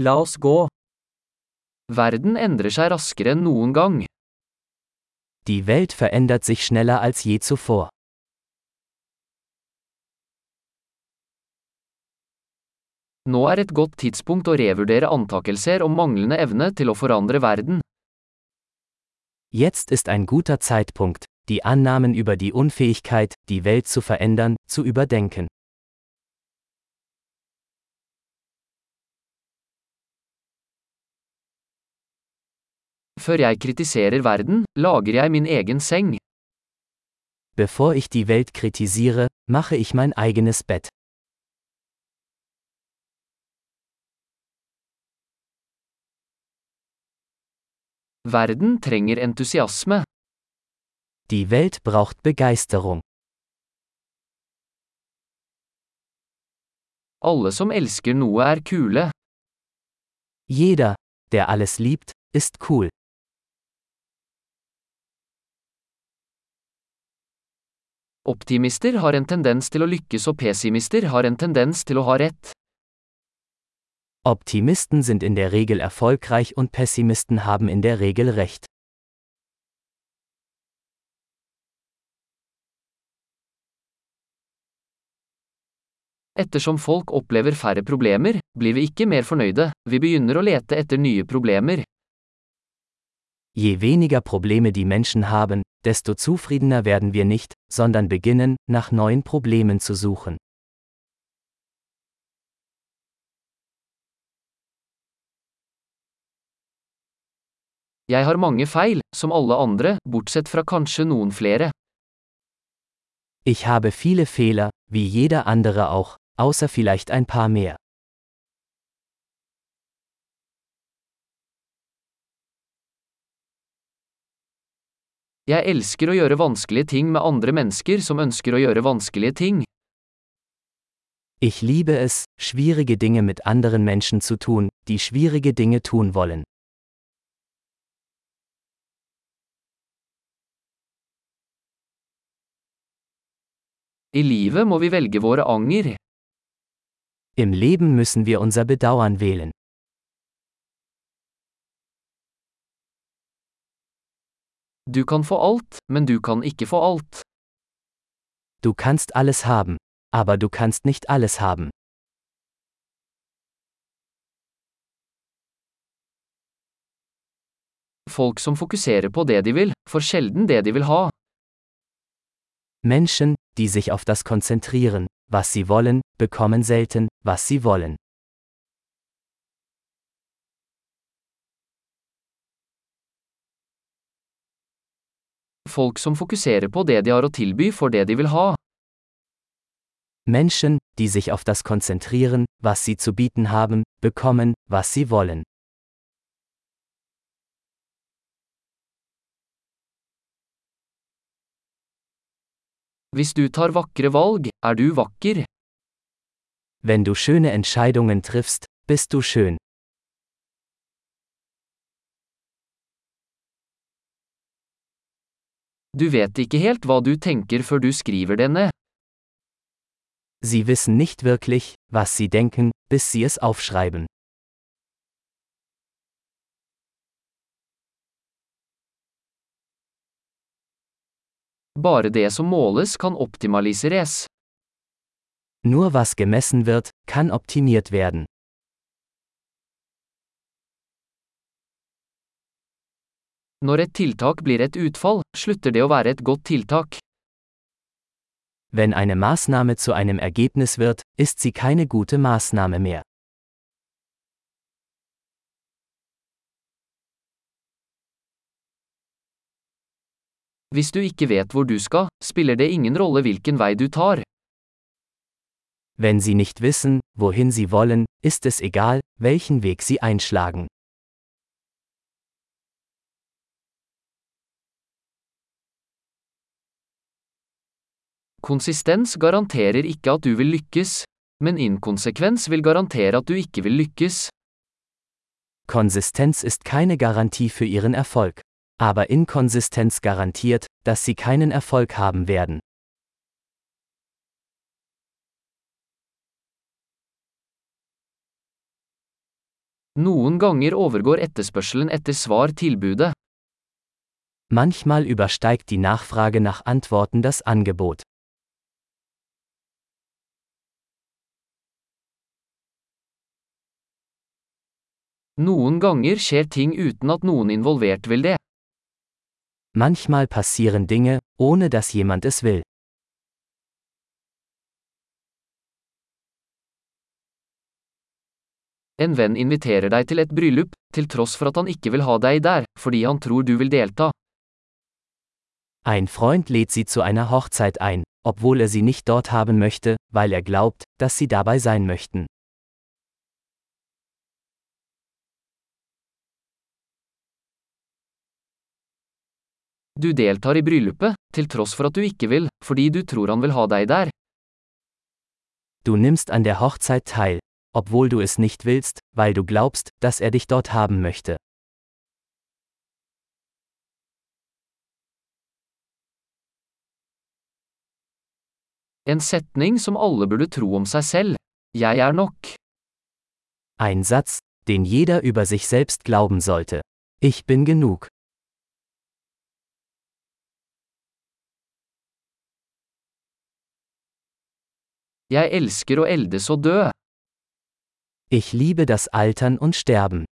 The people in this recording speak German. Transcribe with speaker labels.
Speaker 1: La oss gå.
Speaker 2: Verden endrer seg raskere enn noen gang.
Speaker 3: Die Welt verändert sich schneller als je zuvor.
Speaker 2: Nå er et godt tidspunkt å revurdere antakelser om manglende evne til å forandre verden.
Speaker 3: Jetzt ist ein guter Zeitpunkt, die Annahmen über die Unfähigkeit, die Welt zu verändern, zu überdenken.
Speaker 2: Før jeg kritiserer verden, lager jeg min egen seng.
Speaker 3: Bevor ich die Welt kritisiere, mache ich mein eigenes Bett.
Speaker 2: Verden trenger entusiasme.
Speaker 3: Die Welt braucht Begeisterung.
Speaker 2: Alle som elsker noe er kule.
Speaker 3: Jeder, der alles liebt, ist cool.
Speaker 2: Optimister har en tendens til å lykkes og pessimister har en tendens til å ha rett.
Speaker 3: Optimisten sind in der Regel erfolgreich und Pessimisten haben in der Regel recht.
Speaker 2: Ettersom folk opplever færre problemer, blir vi ikke mer fornøyde, vi begynner å lete etter nye problemer.
Speaker 3: Je weniger Probleme die Menschen haben, desto zufriedener werden wir nicht, sondern beginnen, nach neuen Problemen zu suchen.
Speaker 2: Jeg har mange feil, som alle andre, bortsett fra kanskje noen flere.
Speaker 3: Ich habe viele Fehler, wie jeder andere auch, außer vielleicht ein paar mehr.
Speaker 2: Jeg elsker å gjøre vanskelige ting med andre mennesker som ønsker å gjøre vanskelige ting.
Speaker 3: Ich liebe es, schwierige Dinge mit anderen Menschen zu tun, die schwierige Dinge tun wollen.
Speaker 2: I livet må vi velge våre anger.
Speaker 3: Im Leben müssen wir unser Bedauern wählen.
Speaker 2: Du kan få alt, men du kan ikke få alt.
Speaker 3: Du kannst alles haben, aber du kannst nicht alles haben.
Speaker 2: Folk som fokuserer på det de vil, får sjelden det de vil ha.
Speaker 3: Menschen, die sich auf das konzentrieren, was sie wollen, bekommen selten, was sie wollen.
Speaker 2: Folk som fokuserer på det de har å tilby, får det de vil ha.
Speaker 3: Menschen, die sich auf das konzentrieren, was sie zu bieten haben, bekommen, was sie wollen.
Speaker 2: Hvis du tar vakre valg, er du vakker.
Speaker 3: Wenn du schöne Entscheidungen triffst, bist du schön.
Speaker 2: Du vet ikke helt hva du tenker før du skriver det ned.
Speaker 3: Sie wissen nicht wirklich, was sie denken, bis sie es aufschreiben.
Speaker 2: Bare det som måles kan optimaliseres.
Speaker 3: Nur was gemessen wird, kann optimiert werden.
Speaker 2: Når et tiltak blir et utfall, slutter det å være et godt tiltak.
Speaker 3: Wenn eine Maßnahme zu einem Ergebnis wird, ist sie keine gute Maßnahme mehr.
Speaker 2: Hvis du ikke vet hvor du skal, spiller det ingen rolle hvilken vei du tar.
Speaker 3: Wenn sie nicht wissen, wohin sie wollen, ist es egal, welchen Weg sie einschlagen.
Speaker 2: Konsistens garanterer ikke at du vil lykkes, men inkonsekvens vil garantere at du ikke vil lykkes.
Speaker 3: Konsistenz ist keine Garantie für ihren Erfolg. Aber Inkonsistenz garantiert, dass sie keinen Erfolg haben werden.
Speaker 2: Noen ganger overgår etterspørselen etter svar tilbudet.
Speaker 3: Manchmal übersteigt die Nachfrage nach Antworten das Angebot.
Speaker 2: Noen ganger skjer ting uten at noen involvert vil det.
Speaker 3: Manchmal passieren Dinge, ohne dass jemand es will.
Speaker 2: En venn inviterer deg til et bryllup, til tross for at han ikke vil ha deg der, fordi han tror du vil delta.
Speaker 3: Ein Freund lädt sie zu einer Hochzeit ein, obwohl er sie nicht dort haben möchte, weil er glaubt, dass sie dabei sein möchten.
Speaker 2: Du deltar i bryllupet, til tross for at du ikke vil, fordi du tror han vil ha deg der.
Speaker 3: Du nimmst an der Hochzeit teil, obwohl du es nicht willst, weil du glaubst, dass er dich dort haben möchte.
Speaker 2: En setning som alle burde tro om seg selv. Jeg er nok.
Speaker 3: Ein Satz, den jeder über sich selbst glauben sollte. Ich bin genug.
Speaker 2: Jeg elsker å eldes og dø.
Speaker 3: Ich liebe das Altern und Sterben.